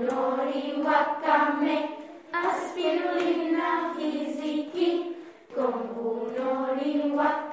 Nori wakame, aspirulina fiziki, con nori wakame.